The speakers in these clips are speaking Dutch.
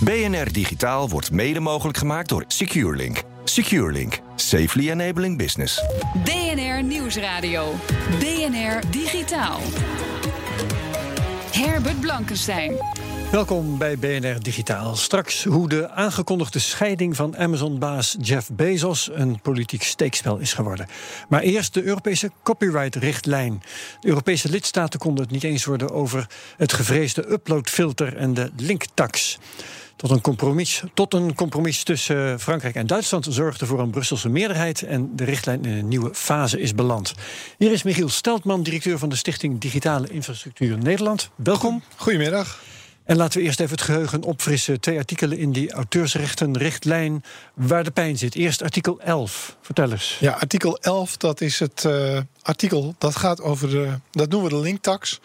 BNR Digitaal wordt mede mogelijk gemaakt door SecureLink. SecureLink. Safely enabling business. BNR Nieuwsradio. BNR Digitaal. Herbert Blankenstein. Welkom bij BNR Digitaal. Straks hoe de aangekondigde scheiding van Amazon-baas Jeff Bezos een politiek steekspel is geworden. Maar eerst de Europese copyright-richtlijn. De Europese lidstaten konden het niet eens worden over het gevreesde uploadfilter en de linktax. Tot een, compromis, tot een compromis tussen Frankrijk en Duitsland zorgde voor een Brusselse meerderheid en de richtlijn in een nieuwe fase is beland. Hier is Michiel Steltman, directeur van de Stichting Digitale Infrastructuur Nederland. Welkom. Goedemiddag. En laten we eerst even het geheugen opfrissen. Twee artikelen in die auteursrechtenrichtlijn waar de pijn zit. Eerst artikel 11. Vertel eens. Ja, artikel 11, dat is het uh, artikel dat gaat over de. Dat noemen we de linktax.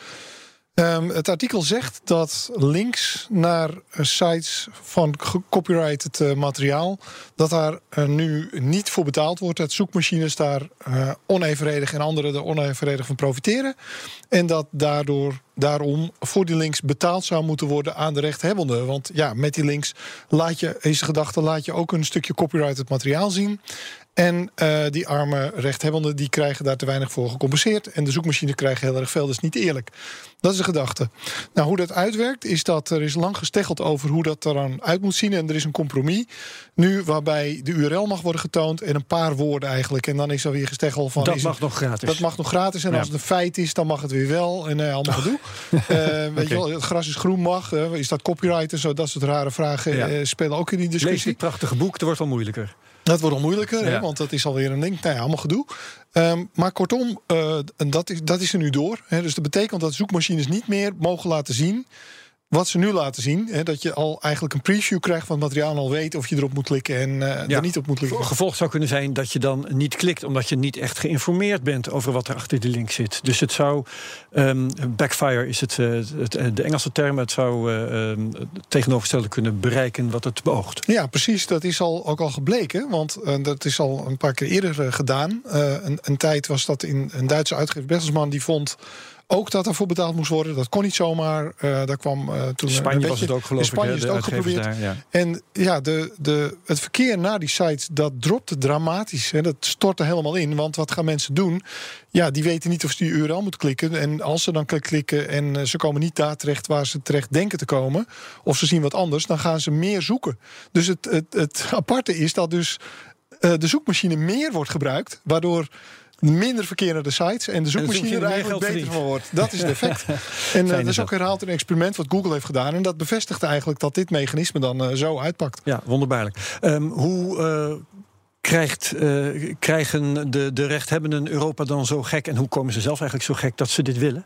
Um, het artikel zegt dat links naar sites van gecopyrighted uh, materiaal, dat daar uh, nu niet voor betaald wordt. Dat zoekmachines daar uh, onevenredig en anderen er onevenredig van profiteren. En dat daardoor, daarom voor die links betaald zou moeten worden aan de rechthebbende. Want ja, met die links laat je, is de gedachte, laat je ook een stukje copyrighted materiaal zien. En uh, die arme rechthebbenden die krijgen daar te weinig voor gecompenseerd. En de zoekmachines krijgen heel erg veel. Dat is niet eerlijk. Dat is de gedachte. Nou, hoe dat uitwerkt, is dat er is lang gesteggeld over hoe dat eraan uit moet zien. En er is een compromis nu waarbij de URL mag worden getoond en een paar woorden eigenlijk. En dan is er weer gesteggeld van. Dat mag het, nog gratis. Dat mag nog gratis. En Ja. als het een feit is, dan mag het weer wel. En uh, allemaal gedoe. Eh, weet je wel, het gras is groen mag. eh, is dat copyright en zo? Dat soort rare vragen Ja. eh, spelen ook in die Lees discussie. dit prachtige boek, het wordt wel moeilijker. Dat wordt al moeilijker, hè, want dat is alweer een ding. Nou ja, allemaal gedoe. Ehm, maar kortom, eh, en dat, is, dat is er nu door. Hè, dus dat betekent dat zoekmachines niet meer mogen laten zien wat ze nu laten zien. Hè, dat je al eigenlijk een preview krijgt van het materiaal en al weet of je erop moet klikken en eh, Ja. er niet op moet klikken. Gevolg zou kunnen zijn dat je dan niet klikt, omdat je niet echt geïnformeerd bent over wat er achter die link zit. Dus het zou, ehm, backfire is het, eh, het, eh, de Engelse term, het zou eh, ehm, het tegenovergestelde kunnen bereiken wat het beoogt. Ja, precies. Dat is al, ook al gebleken. Want dat is al een paar keer eerder gedaan. Een, een tijd was dat in een Duitse uitgever Bertelsmann... die vond ook dat ervoor betaald moest worden. Dat kon niet zomaar. Eh, daar kwam eh, toen In een Spanje was het ook geloof In Spanje ik, is het ook geprobeerd. daar, ja. En ja, de, de, het verkeer naar die sites, dat dropte dramatisch. Hè. Dat stortte helemaal in. Want wat gaan mensen doen? Ja, die weten niet of ze die URL moeten klikken. En als ze dan klik- klikken en eh, ze komen niet daar terecht waar ze terecht denken te komen, of ze zien wat anders, dan gaan ze meer zoeken. Dus het, het, het aparte is dat dus de zoekmachine meer wordt gebruikt, waardoor minder verkeer naar de sites en de zoekmachine er eigenlijk beter van wordt. Dat is het effect. en eh, dat is ook herhaald een experiment wat Google heeft gedaan. En dat bevestigt eigenlijk dat dit mechanisme dan eh, zo uitpakt. Ja, wonderbaarlijk. Ehm, hoe eh, krijgt, krijgen de, de rechthebbenden Europa dan zo gek en hoe komen ze zelf eigenlijk zo gek dat ze dit willen?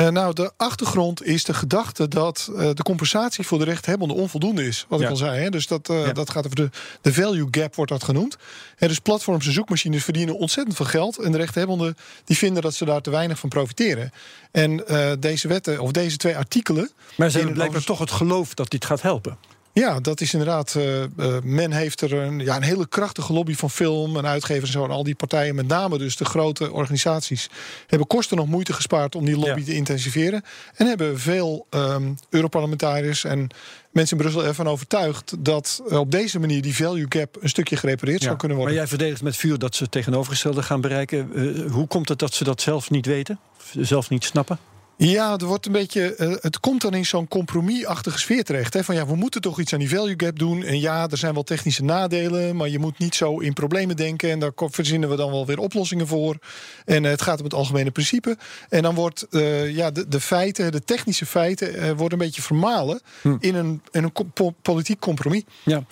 Eh, nou, de achtergrond is de gedachte dat eh, de compensatie voor de rechthebbende onvoldoende is. Wat Ja. ik al zei. Hè? Dus dat, eh, Ja. dat gaat over de, de value gap, wordt dat genoemd. Hè, dus platforms en zoekmachines verdienen ontzettend veel geld. En de rechthebbenden die vinden dat ze daar te weinig van profiteren. En deze wetten, of deze twee artikelen. Maar ze hebben blijkbaar toch het geloof dat dit gaat helpen. Ja, dat is inderdaad. eh, eh, men heeft er een, ja, een hele krachtige lobby van film en uitgevers en zo. En al die partijen, met name dus de grote organisaties, hebben kosten nog moeite gespaard om die lobby Ja. te intensiveren. En hebben veel ehm Europarlementariërs en mensen in Brussel ervan overtuigd dat eh, op deze manier die value gap een stukje gerepareerd zou kunnen Maar worden. jij verdedigt met vuur dat ze het tegenovergestelde gaan bereiken. Hoe komt het dat ze dat zelf niet weten? Of zelf niet snappen? Ja, er wordt een beetje. eh, het komt dan in zo'n compromisachtige sfeer terecht. Hè? Van ja, we moeten toch iets aan die value gap doen. En ja, er zijn wel technische nadelen. Maar je moet niet zo in problemen denken. En daar verzinnen we dan wel weer oplossingen voor. En eh, het gaat om het algemene principe. En dan wordt eh, ja, de, de feiten, de technische feiten, worden een beetje vermalen in een, in een co- politiek compromis. Ja.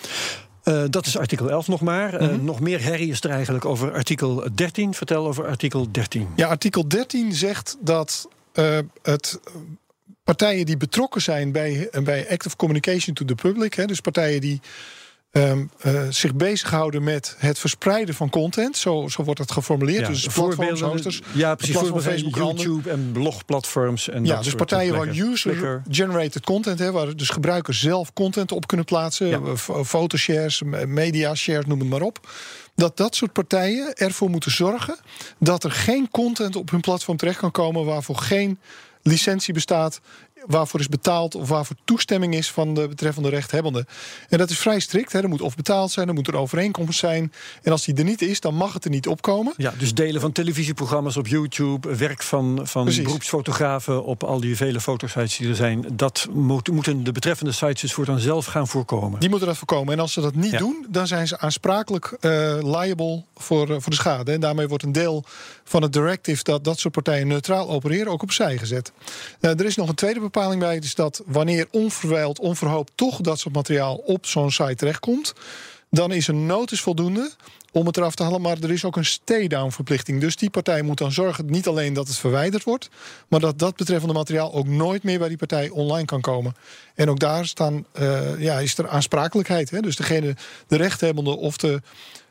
Dat is artikel 11 nog maar. Mhm. nog meer herrie is er eigenlijk over artikel 13. Vertel over artikel 13. Ja, artikel 13 zegt dat eh, het partijen die betrokken zijn bij, bij active communication to the public. Hè, dus partijen die um, uh, zich bezighouden met het verspreiden van content. Zo, zo wordt het geformuleerd. Ja, dus voorbeelden, hosters, ja, precies. platform Facebook, YouTube en blogplatforms. En ja, dat dus partijen waar user-generated content, hè, waar dus gebruikers zelf content op kunnen plaatsen. Ja. Ja. Fotoshares, media shares, noem het maar op. Dat dat soort partijen ervoor moeten zorgen dat er geen content op hun platform terecht kan komen waarvoor geen licentie bestaat, waarvoor is betaald of waarvoor toestemming is van de betreffende rechthebbende. En dat is vrij strikt. Hè. Er moet of betaald zijn, er moet een overeenkomst zijn. En als die er niet is, dan mag het er niet opkomen. Ja, dus delen van televisieprogramma's op YouTube, werk van, van Precies. beroepsfotografen op al die vele fotosites die er zijn, dat moet, moeten de betreffende sites dus voortaan zelf gaan voorkomen. Die moeten dat voorkomen. En als ze dat niet Ja. doen, dan zijn ze aansprakelijk eh, liable voor, eh, voor de schade. En daarmee wordt een deel van het directive dat dat soort partijen neutraal opereren ook opzij gezet. Eh, er is nog een tweede bepaling bij, dus dat wanneer onverwijld, onverhoopt toch dat soort materiaal op zo'n site terechtkomt, dan is een notice voldoende om het eraf te halen. Maar er is ook een stay-down verplichting. Dus die partij moet dan zorgen niet alleen dat het verwijderd wordt, maar dat dat betreffende materiaal ook nooit meer bij die partij online kan komen. En ook daar staan, eh, ja, is er aansprakelijkheid. Hè? Dus degene, de rechthebbende of de.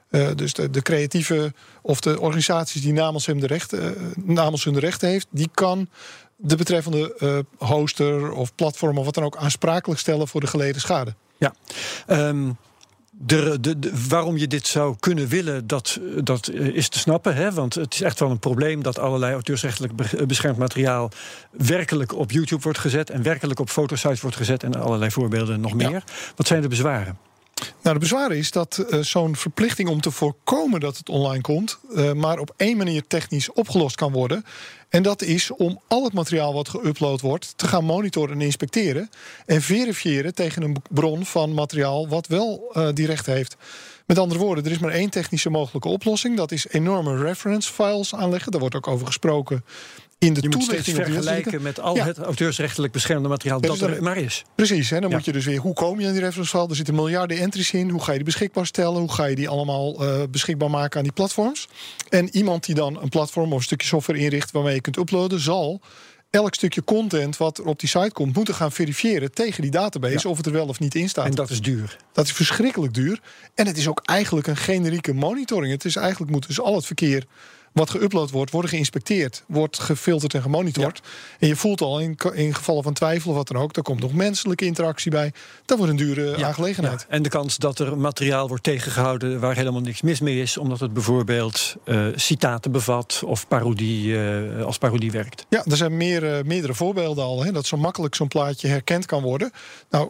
eh, dus de, creatieve of de organisaties die namens hem de rechten, eh, namens hun de rechten heeft, die kan de betreffende eh, hoster of platform of wat dan ook aansprakelijk stellen voor de geleden schade. Ja. Ehm, de, de, de- waarom je dit zou kunnen willen, dat, dat eh, is te snappen. Hè? Want het is echt wel een probleem dat allerlei auteursrechtelijk be- beschermd materiaal werkelijk op YouTube wordt gezet en werkelijk op fotosites wordt gezet en allerlei voorbeelden nog Ja. meer. Wat zijn de bezwaren? Nou, de bezwaar is dat eh, zo'n verplichting om te voorkomen dat het online komt, eh, maar op één manier technisch opgelost kan worden. En dat is om al het materiaal wat geüpload wordt te gaan monitoren en inspecteren. En verifiëren tegen een bron van materiaal wat wel eh, die recht heeft. Met andere woorden, er is maar één technische mogelijke oplossing. Dat is enorme reference files aanleggen. Daar wordt ook over gesproken in de Je toelichting vergelijken met al Ja. het auteursrechtelijk beschermde materiaal Dus dat er maar is. Precies, hè, dan Ja. moet je dus weer, hoe kom je aan die reference file? Er zitten miljarden entries in. Hoe ga je die beschikbaar stellen? Hoe ga je die allemaal eh, beschikbaar maken aan die platforms? En iemand die dan een platform of een stukje software inricht waarmee je kunt uploaden, zal elk stukje content wat er op die site komt, moeten gaan verifiëren tegen die database Ja. of het er wel of niet in staat. En dat is duur. Dat is verschrikkelijk duur. En het is ook eigenlijk een generieke monitoring. Het is eigenlijk moet dus al het verkeer wat geüpload wordt, worden geïnspecteerd, wordt gefilterd en gemonitord. En je voelt al in, in gevallen van twijfel of wat dan ook, daar komt nog menselijke interactie bij. Dat wordt een dure aangelegenheid. Ja, En de kans dat er materiaal wordt tegengehouden waar helemaal niks mis mee is, omdat het bijvoorbeeld eh, citaten bevat of parodie, eh, als parodie werkt. Ja, er zijn meer, eh, meerdere voorbeelden al. Hè, dat zo makkelijk zo'n plaatje herkend kan worden. Nou,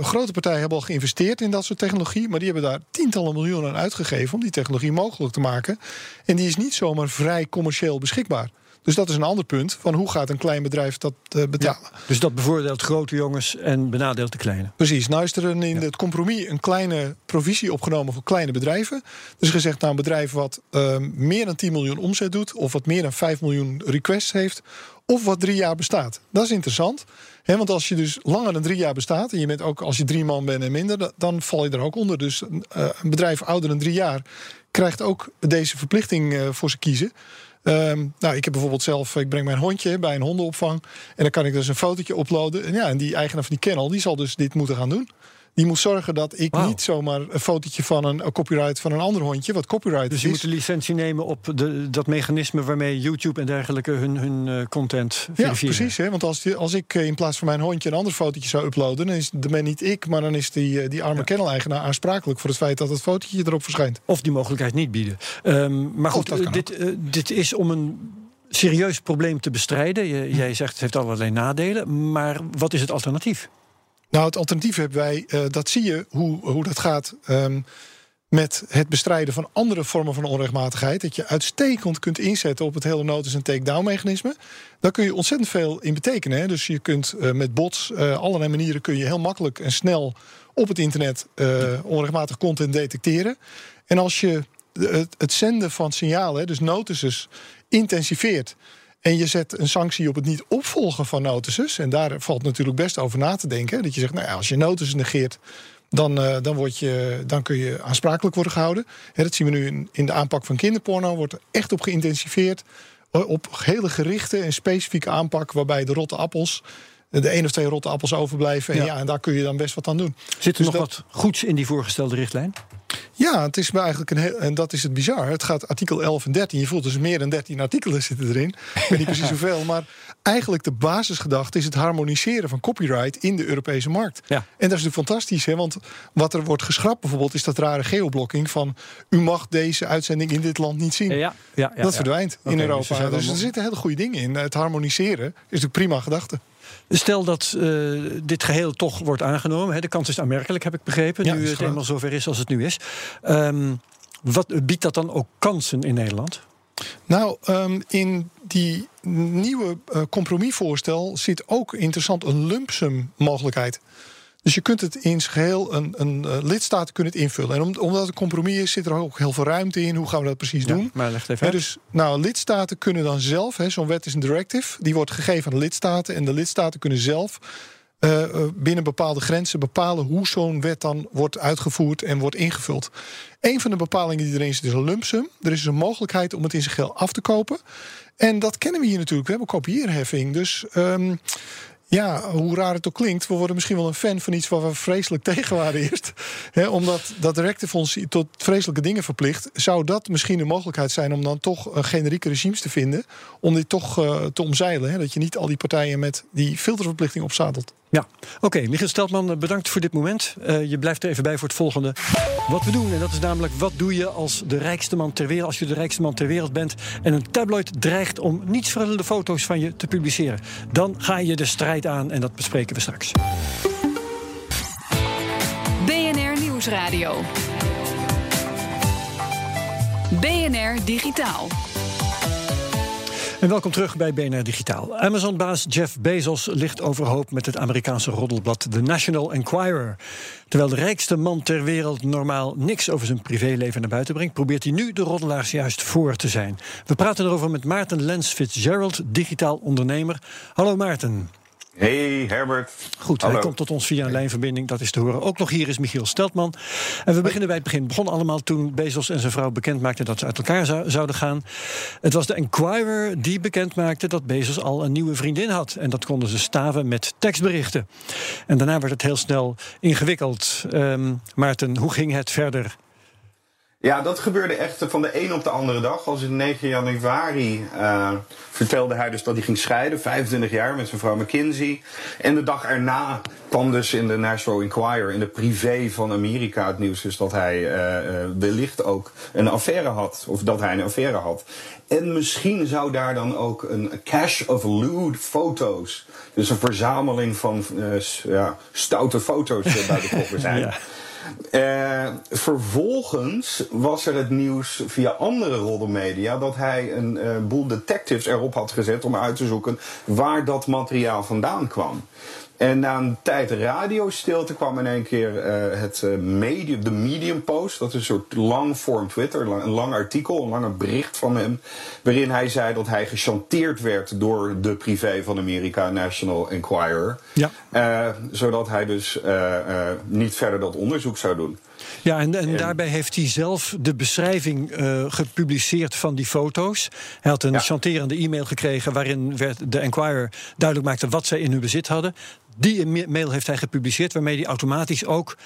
grote partijen hebben al geïnvesteerd in dat soort technologie. Maar die hebben daar tientallen miljoenen aan uitgegeven om die technologie mogelijk te maken. En die is niet zomaar vrij commercieel beschikbaar. Dus dat is een ander punt van hoe gaat een klein bedrijf dat eh, betalen. Dus dat bevoordeelt grote jongens en benadeelt de kleine. Precies. Nou is er een, in het compromis een kleine provisie opgenomen voor kleine bedrijven. Dus gezegd, nou een bedrijf wat eh, meer dan 10 miljoen omzet doet... of wat meer dan 5 miljoen requests heeft... of wat drie jaar bestaat. Dat is interessant. Hè, want als je dus langer dan drie jaar bestaat... en je bent ook als je drie man bent en minder... da- dan val je er ook onder. Dus eh, een bedrijf ouder dan drie jaar... krijgt ook deze verplichting eh, voor ze kiezen... Ehm, nou, ik heb bijvoorbeeld zelf, ik breng mijn hondje bij een hondenopvang. En dan kan ik dus een fotootje uploaden. En ja, en die eigenaar van die kennel, die zal dus dit moeten gaan doen. Die moet zorgen dat ik niet zomaar een fotootje van een, een copyright van een ander hondje, wat copyright Dus je is. moet de licentie nemen op de, dat mechanisme waarmee YouTube en dergelijke hun, hun eh, content Ja, verifiëren. precies. Hè? Want als, die- als ik eh, in plaats van mijn hondje een ander fotootje zou uploaden, dan is ben niet ik, maar dan is die, eh, die arme kennel-eigenaar aansprakelijk voor het feit dat het fotootje erop verschijnt. Of die mogelijkheid niet bieden. Ehm, maar goed, dit, dit is om een serieus probleem te bestrijden. Je- Jij zegt het heeft allerlei nadelen. Maar wat is het alternatief? Nou, het alternatief hebben wij, eh, dat zie je hoe, hoe dat gaat ehm, met het bestrijden van andere vormen van onrechtmatigheid. Dat je uitstekend kunt inzetten op het hele notice- en take-down mechanisme. Daar kun je ontzettend veel in betekenen. Hè? Dus je kunt eh, met bots, eh, allerlei manieren kun je heel makkelijk en snel op het internet onrechtmatig content detecteren. En als je het, het zenden van signalen, dus notices, intensiveert. En je zet een sanctie op het niet opvolgen van notices. En daar valt natuurlijk best over na te denken. Dat je zegt, nou ja, als je notices negeert, dan, eh, dan, word je, dan kun je aansprakelijk worden gehouden. Dat zien we nu in, in de aanpak van kinderporno. Wordt er echt op geïntensiveerd. eh, Op hele gerichte en specifieke aanpak. Waarbij de rotte appels de één of twee rotte appels overblijven. En, ja. en daar kun je dan best wat aan doen. Zit er dus nog wat goeds in die voorgestelde richtlijn? Ja, het is eigenlijk een heel, en dat is het bizar. Het gaat artikel 11 en 13. Je voelt dus meer dan 13 artikelen zitten erin. Ik weet niet precies hoeveel, maar eigenlijk de basisgedachte is het harmoniseren van copyright in de Europese markt. Ja. En dat is natuurlijk fantastisch, hè? want wat er wordt geschrapt bijvoorbeeld is dat rare geoblokking van u mag deze uitzending in dit land niet zien. Ja, ja, ja dat verdwijnt in dus Europa. Dus, er zitten hele goede dingen in. Het harmoniseren is natuurlijk prima gedachte. Stel dat uh, dit geheel toch wordt aangenomen. Hè, de kans is aanmerkelijk, heb ik begrepen. nu het helemaal zover is als het nu is. Um, wat biedt dat dan ook kansen in Nederland? Nou, um, in die nieuwe uh, compromisvoorstel zit ook interessant een lump sum mogelijkheid. Dus je kunt het in zijn geheel, een, een uh, lidstaten kunnen het invullen. En omdat het een compromis is, zit er ook heel veel ruimte in. Hoe gaan we dat precies doen? Maar leg even Dus nou, lidstaten kunnen dan zelf, zo'n wet is een directive, die wordt gegeven aan de lidstaten. En de lidstaten kunnen zelf uh, binnen bepaalde grenzen bepalen hoe zo'n wet dan wordt uitgevoerd en wordt ingevuld. Een van de bepalingen die erin zit is een lump sum. Er is dus een mogelijkheid om het in zijn geheel af te kopen. En dat kennen we hier natuurlijk. We hebben kopieerheffing. Dus um, ja, hoe raar het ook klinkt, we worden misschien wel een fan van iets waar we vreselijk tegen waren eerst. omdat dat directive tot vreselijke dingen verplicht. Zou dat misschien een mogelijkheid zijn om dan toch generieke regimes te vinden? Om dit toch uh, te omzeilen. Dat je niet al die partijen met die filterverplichting opzadelt. Ja, oké. Okay, Michiel Steltman, eh, bedankt voor dit moment. Uh, je blijft er even bij voor het volgende. Wat we doen, en dat is namelijk wat doe je als de rijkste man ter wereld, als je de rijkste man ter wereld bent en een tabloid dreigt om nietsverhullende foto's van je te publiceren. Dan ga je de strijd aan en dat bespreken we straks. BNR Nieuwsradio. BNR Digitaal. En welkom terug bij BNR Digitaal. Amazon-baas Jeff Bezos ligt overhoop met het Amerikaanse roddelblad The National Enquirer. Terwijl de rijkste man ter wereld normaal niks over zijn privéleven naar buiten brengt, probeert hij nu de roddelaars juist voor te zijn. We praten erover met Maarten Lens Fitzgerald, digitaal ondernemer. Hallo Maarten. Hey Herbert. Goed, hij komt tot ons via een lijnverbinding, dat is te horen. Ook nog hier is Michiel Steltman. En we beginnen bij het begin. Het begon allemaal toen Bezos en zijn vrouw bekend maakten dat ze uit elkaar zouden gaan. Het was de Enquirer die bekend maakte dat Bezos al een nieuwe vriendin had. En dat konden ze staven met tekstberichten. En daarna werd het heel snel ingewikkeld. Um, Maarten, hoe ging het verder? Ja, dat gebeurde echt van de een op de andere dag. Als in 9 januari uh, vertelde hij dus dat hij ging scheiden, 25 jaar met zijn vrouw McKinsey. En de dag erna kwam dus in de National Enquirer, in de privé van Amerika, het nieuws dus dat hij uh, wellicht ook een affaire had. Of dat hij een affaire had. En misschien zou daar dan ook een cache of lewd foto's, dus een verzameling van uh, ja, stoute foto's bij de koffer zijn. ja. Uh, vervolgens was er het nieuws via andere roddelmedia dat hij een uh, boel detectives erop had gezet om uit te zoeken waar dat materiaal vandaan kwam. En na een tijd radiostilte kwam in één keer uh, het medium, de Medium Post. Dat is een soort lang vorm Twitter, een lang artikel, een lange bericht van hem. Waarin hij zei dat hij gechanteerd werd door de privé van Amerika, National Enquirer. Ja. Uh, zodat hij dus niet verder dat onderzoek zou doen. Ja, en, en, daarbij heeft hij zelf de beschrijving uh, gepubliceerd van die foto's. Hij had een ja. chanterende e-mail gekregen waarin werd de Enquirer duidelijk maakte wat zij in hun bezit hadden. Die mail heeft hij gepubliceerd, waarmee hij automatisch ook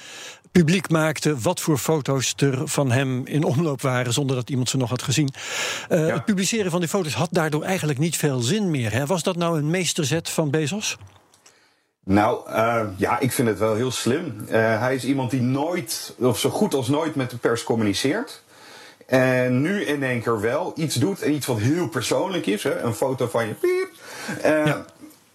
publiek maakte wat voor foto's er van hem in omloop waren, zonder dat iemand ze nog had gezien. Uh, ja. Het publiceren van die foto's had daardoor eigenlijk niet veel zin meer. Hè? Was dat nou een meesterzet van Bezos? Nou, uh, ja, ik vind het wel heel slim. Uh, hij is iemand die nooit, of zo goed als nooit, met de pers communiceert. En nu in één keer wel iets doet en iets wat heel persoonlijk is. Hè? Een foto van je piep. Uh, ja.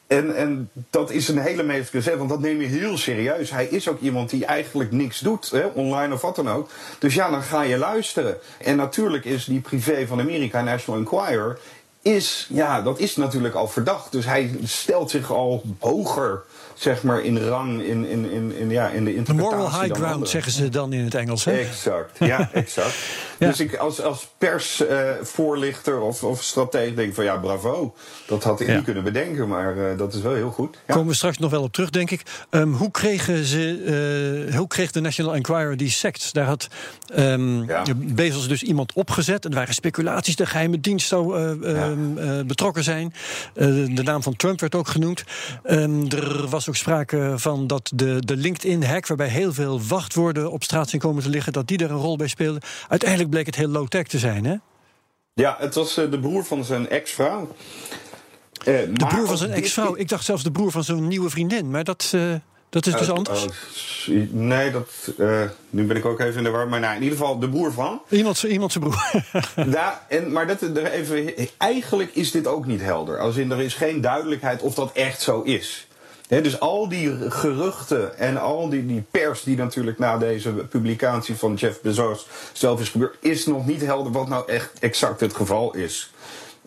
En, en dat is een hele meeste zet, want dat neem je heel serieus. Hij is ook iemand die eigenlijk niks doet, hè, online of wat dan ook. Dus ja, dan ga je luisteren. En natuurlijk is die privé van Amerika, National Enquirer, is, ja, dat is natuurlijk al verdacht. Dus hij stelt zich al hoger zeg maar, in rang in, in, in, in, ja, in de interpretatie. moral high ground anderen. zeggen ze dan in het Engels. Hè? Exact, ja, exact. Ja. Dus ik als, als persvoorlichter of, of stratege denk van ja, bravo. Dat had ik Ja. niet kunnen bedenken, maar eh, dat is wel heel goed. Ja. Komen we straks nog wel op terug, denk ik. Ehm, hoe, kregen ze, eh, hoe kreeg de National Enquirer die sects? Daar had Ja. Bezos dus iemand opgezet. En er waren speculaties. De geheime dienst zou eh, ehm, eh, betrokken zijn. Eh, de naam van Trump werd ook genoemd. Er was ook sprake van dat de, de LinkedIn-hack... waarbij heel veel wachtwoorden op straat zijn komen te liggen... dat die er een rol bij speelde. Uiteindelijk bleek het heel low-tech te zijn, hè? Ja, het was eh, de broer van zijn ex-vrouw. Eh, De broer van zijn ex-vrouw. Ik dacht zelfs de broer van zijn nieuwe vriendin. Maar dat, eh, dat is dus anders. nee, dat, nu ben ik ook even in de war. Maar nou, in ieder geval de broer van. Iemand, iemand zijn broer. Ja, en, maar dat, er even, eigenlijk is dit ook niet helder. Als in, er is geen duidelijkheid of dat echt zo is. Dus al die geruchten en al die, die pers die natuurlijk na deze publicatie van Jeff Bezos zelf is gebeurd, is nog niet helder wat nou echt exact het geval is.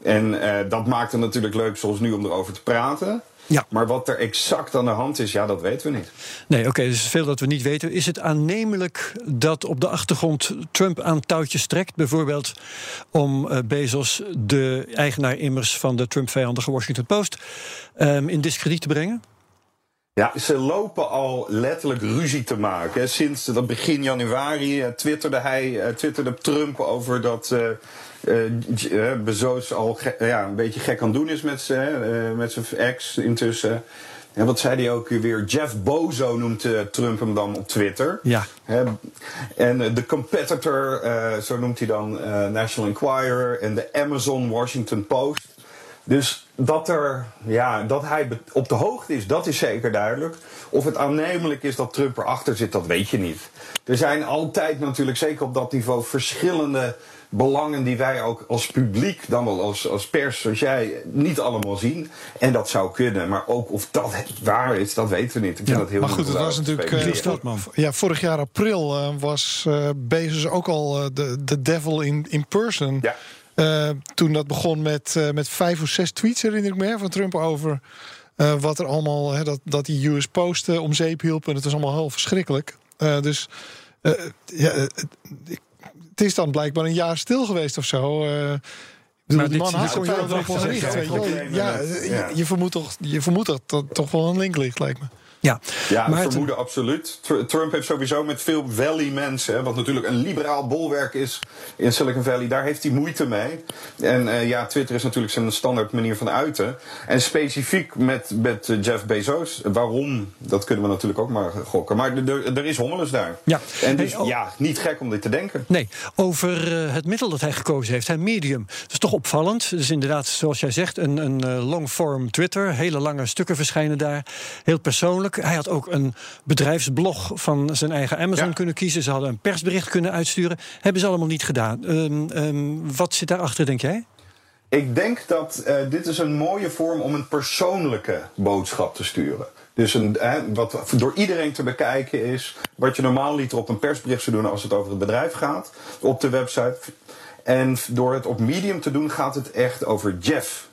En eh, dat maakt het natuurlijk leuk zoals nu om erover te praten. Ja. Maar wat er exact aan de hand is, ja, dat weten we niet. Nee, oké, dus veel dat we niet weten. Is het aannemelijk dat op de achtergrond Trump aan touwtjes trekt? Bijvoorbeeld om eh, Bezos, de eigenaar immers van de Trump-vijandige Washington Post, ehm, in discrediet te brengen? Ja, ze lopen al letterlijk ruzie te maken. Sinds dat begin januari eh, twitterde hij, eh, twitterde Trump over dat eh, Bezos al ja, een beetje gek aan doen is met zijn met zijn ex intussen. En wat zei hij ook weer? Jeff Bozo noemt Trump hem dan op Twitter. Ja. En de competitor, zo noemt hij dan National Enquirer en de Amazon Washington Post. Dus dat, er, ja, dat hij op de hoogte is, dat is zeker duidelijk. Of het aannemelijk is dat Trump erachter zit, dat weet je niet. Er zijn altijd natuurlijk, zeker op dat niveau, verschillende belangen die wij ook als publiek, dan wel als, als pers, zoals jij, niet allemaal zien. En dat zou kunnen, maar ook of dat waar is, dat weten we niet. Ik vind Ja, dat heel Maar goed, het was natuurlijk. eh, vor- ja, vorig jaar april eh, was eh, Bezos ook al de, de devil in, in person. Ja. Eh, toen dat begon met, eh, met vijf of zes tweets, herinner ik me, hè, van Trump over eh, wat er allemaal, hè, dat, dat die US Post eh, om zeep hielp. En het was allemaal heel verschrikkelijk. Dus ja, het- is dan blijkbaar een jaar stil geweest of zo. bedoel, Maar die man had wel gericht. Ja, met- ja. je, je vermoedt toch, je vermoedt dat dat toch wel een link ligt, lijkt me. Ja, Ja, maar het- vermoeden absoluut. Tr- Trump heeft sowieso met veel Valley mensen, hè, wat natuurlijk een liberaal bolwerk is in Silicon Valley, daar heeft hij moeite mee. En eh, ja, Twitter is natuurlijk zijn standaard manier van uiten. En specifiek met, met eh, Jeff Bezos, waarom, dat kunnen we natuurlijk ook maar gokken. Maar er- is hommeles daar. Ja. En dus Hey, oh. ja, niet gek om dit te denken. Nee, over eh, het middel dat hij gekozen heeft, hè, Medium. Dat is toch opvallend. Dus inderdaad, zoals jij zegt, een, een long-form Twitter. Hele lange stukken verschijnen daar. Heel persoonlijk. Hij had ook een bedrijfsblog van zijn eigen Amazon Ja. kunnen kiezen. Ze hadden een persbericht kunnen uitsturen. Hebben ze allemaal niet gedaan. Ehm, ehm, wat zit daarachter, denk jij? Ik denk dat eh, dit is een mooie vorm om een persoonlijke boodschap te sturen. Dus een, eh, wat door iedereen te bekijken is, wat je normaal niet op een persbericht zou doen als het over het bedrijf gaat, op de website. En door het op Medium te doen, gaat het echt over Jeff.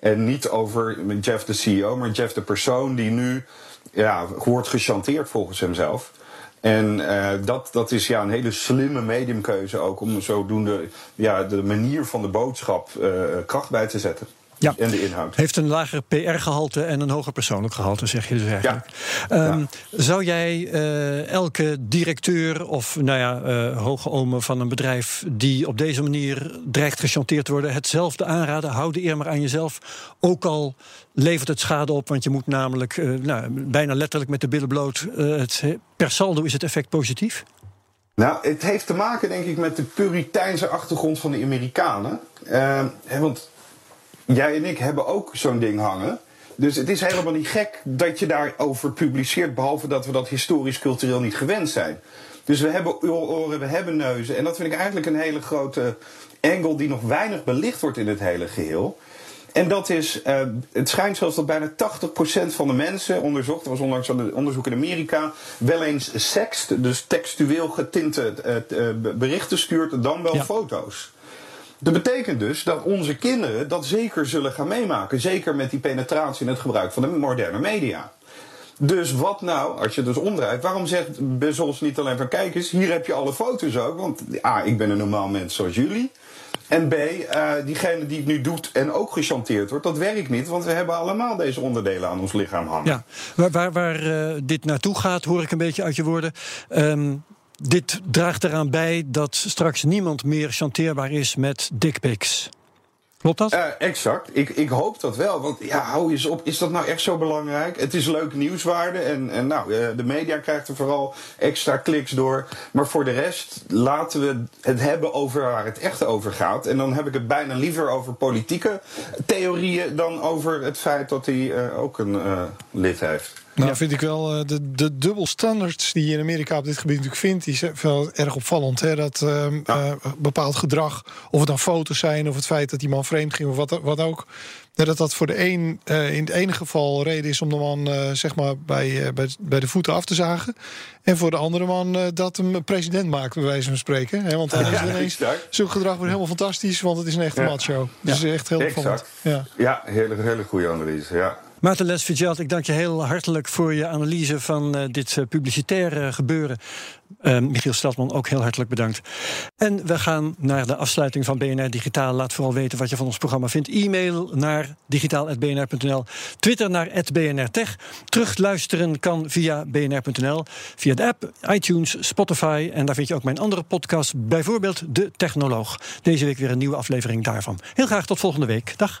En niet over Jeff de CEO, maar Jeff de persoon die nu ja, wordt gechanteerd volgens hemzelf. En eh, dat, dat is ja, een hele slimme mediumkeuze ook om zodoende ja, de manier van de boodschap eh, kracht bij te zetten. Ja. En de inhoud. Heeft een lager PR-gehalte en een hoger persoonlijk gehalte, zeg je dus eigenlijk. Ehm, Zou jij eh, elke directeur of nou ja, eh, hoge omen van een bedrijf die op deze manier dreigt gechanteerd te worden, hetzelfde aanraden? Hou de eer maar aan jezelf. Ook al levert het schade op, want je moet namelijk eh, nou, bijna letterlijk met de billen bloot. het, per saldo is het effect positief. Nou, het heeft te maken, denk ik, met de puriteinse achtergrond van de Amerikanen. Eh, hè, want jij en ik hebben ook zo'n ding hangen. Dus het is helemaal niet gek dat je daarover publiceert, behalve dat we dat historisch-cultureel niet gewend zijn. Dus we hebben oren, we hebben neuzen. En dat vind ik eigenlijk een hele grote angle die nog weinig belicht wordt in het hele geheel. En dat is, eh, het schijnt zelfs dat bijna 80% van de mensen onderzocht, er was onlangs een onderzoek in Amerika, wel eens sext, dus textueel getinte eh, eh, berichten stuurt, dan wel Ja. foto's. Dat betekent dus dat onze kinderen dat zeker zullen gaan meemaken. Zeker met die penetratie en het gebruik van de moderne media. Dus wat nou, als je dus omdraait, waarom zegt Bezos niet alleen van kijk eens, hier heb je alle foto's ook. Want A, ik ben een normaal mens zoals jullie. En B, uh, diegene die het nu doet en ook gechanteerd wordt, dat werkt niet. Want we hebben allemaal deze onderdelen aan ons lichaam hangen. Ja, waar, waar, uh, dit naartoe gaat, hoor ik een beetje uit je woorden. Um, dit draagt eraan bij dat straks niemand meer chanteerbaar is met dickpics. Klopt dat? Uh, exact. Ik, ik hoop dat wel. Want ja, hou eens op. Is dat nou echt zo belangrijk? Het is leuke nieuwswaarde. En, en nou, uh, de media krijgt er vooral extra kliks door. Maar voor de rest laten we het hebben over waar het echt over gaat. En dan heb ik het bijna liever over politieke theorieën dan over het feit dat hij uh, ook een lid heeft. Nou, vind ik wel de, de dubbelstandards die je in Amerika op dit gebied natuurlijk vindt, die zijn wel erg opvallend. Hè? Dat ja. uh, bepaald gedrag, of het dan foto's zijn, of het feit dat die man vreemd ging, of wat, wat ook. Dat dat voor de een in het ene geval reden is om de man zeg maar bij, bij, bij de voeten af te zagen. En voor de andere man dat hem president maakt, bij wijze van spreken. Hè? Want dan is ineens, zo'n gedrag wordt helemaal fantastisch, want het is een echte ja. macho. Dus ja. echt heel opvallend. Ja, ja hele, hele goede analyse. Ja. Maarten Les Fitzgerald, ik dank je heel hartelijk voor je analyse van uh, dit uh, publicitaire gebeuren. Uh, Michiel Stadman, ook heel hartelijk bedankt. En we gaan naar de afsluiting van BNR Digitaal. Laat vooral weten wat je van ons programma vindt. E-mail naar digitaal.bnr.nl. Twitter naar @bnrtech. Terugluisteren kan via bnr.nl. Via de app, iTunes, Spotify. En daar vind je ook mijn andere podcast. Bijvoorbeeld De Technoloog. Deze week weer een nieuwe aflevering daarvan. Heel graag tot volgende week. Dag.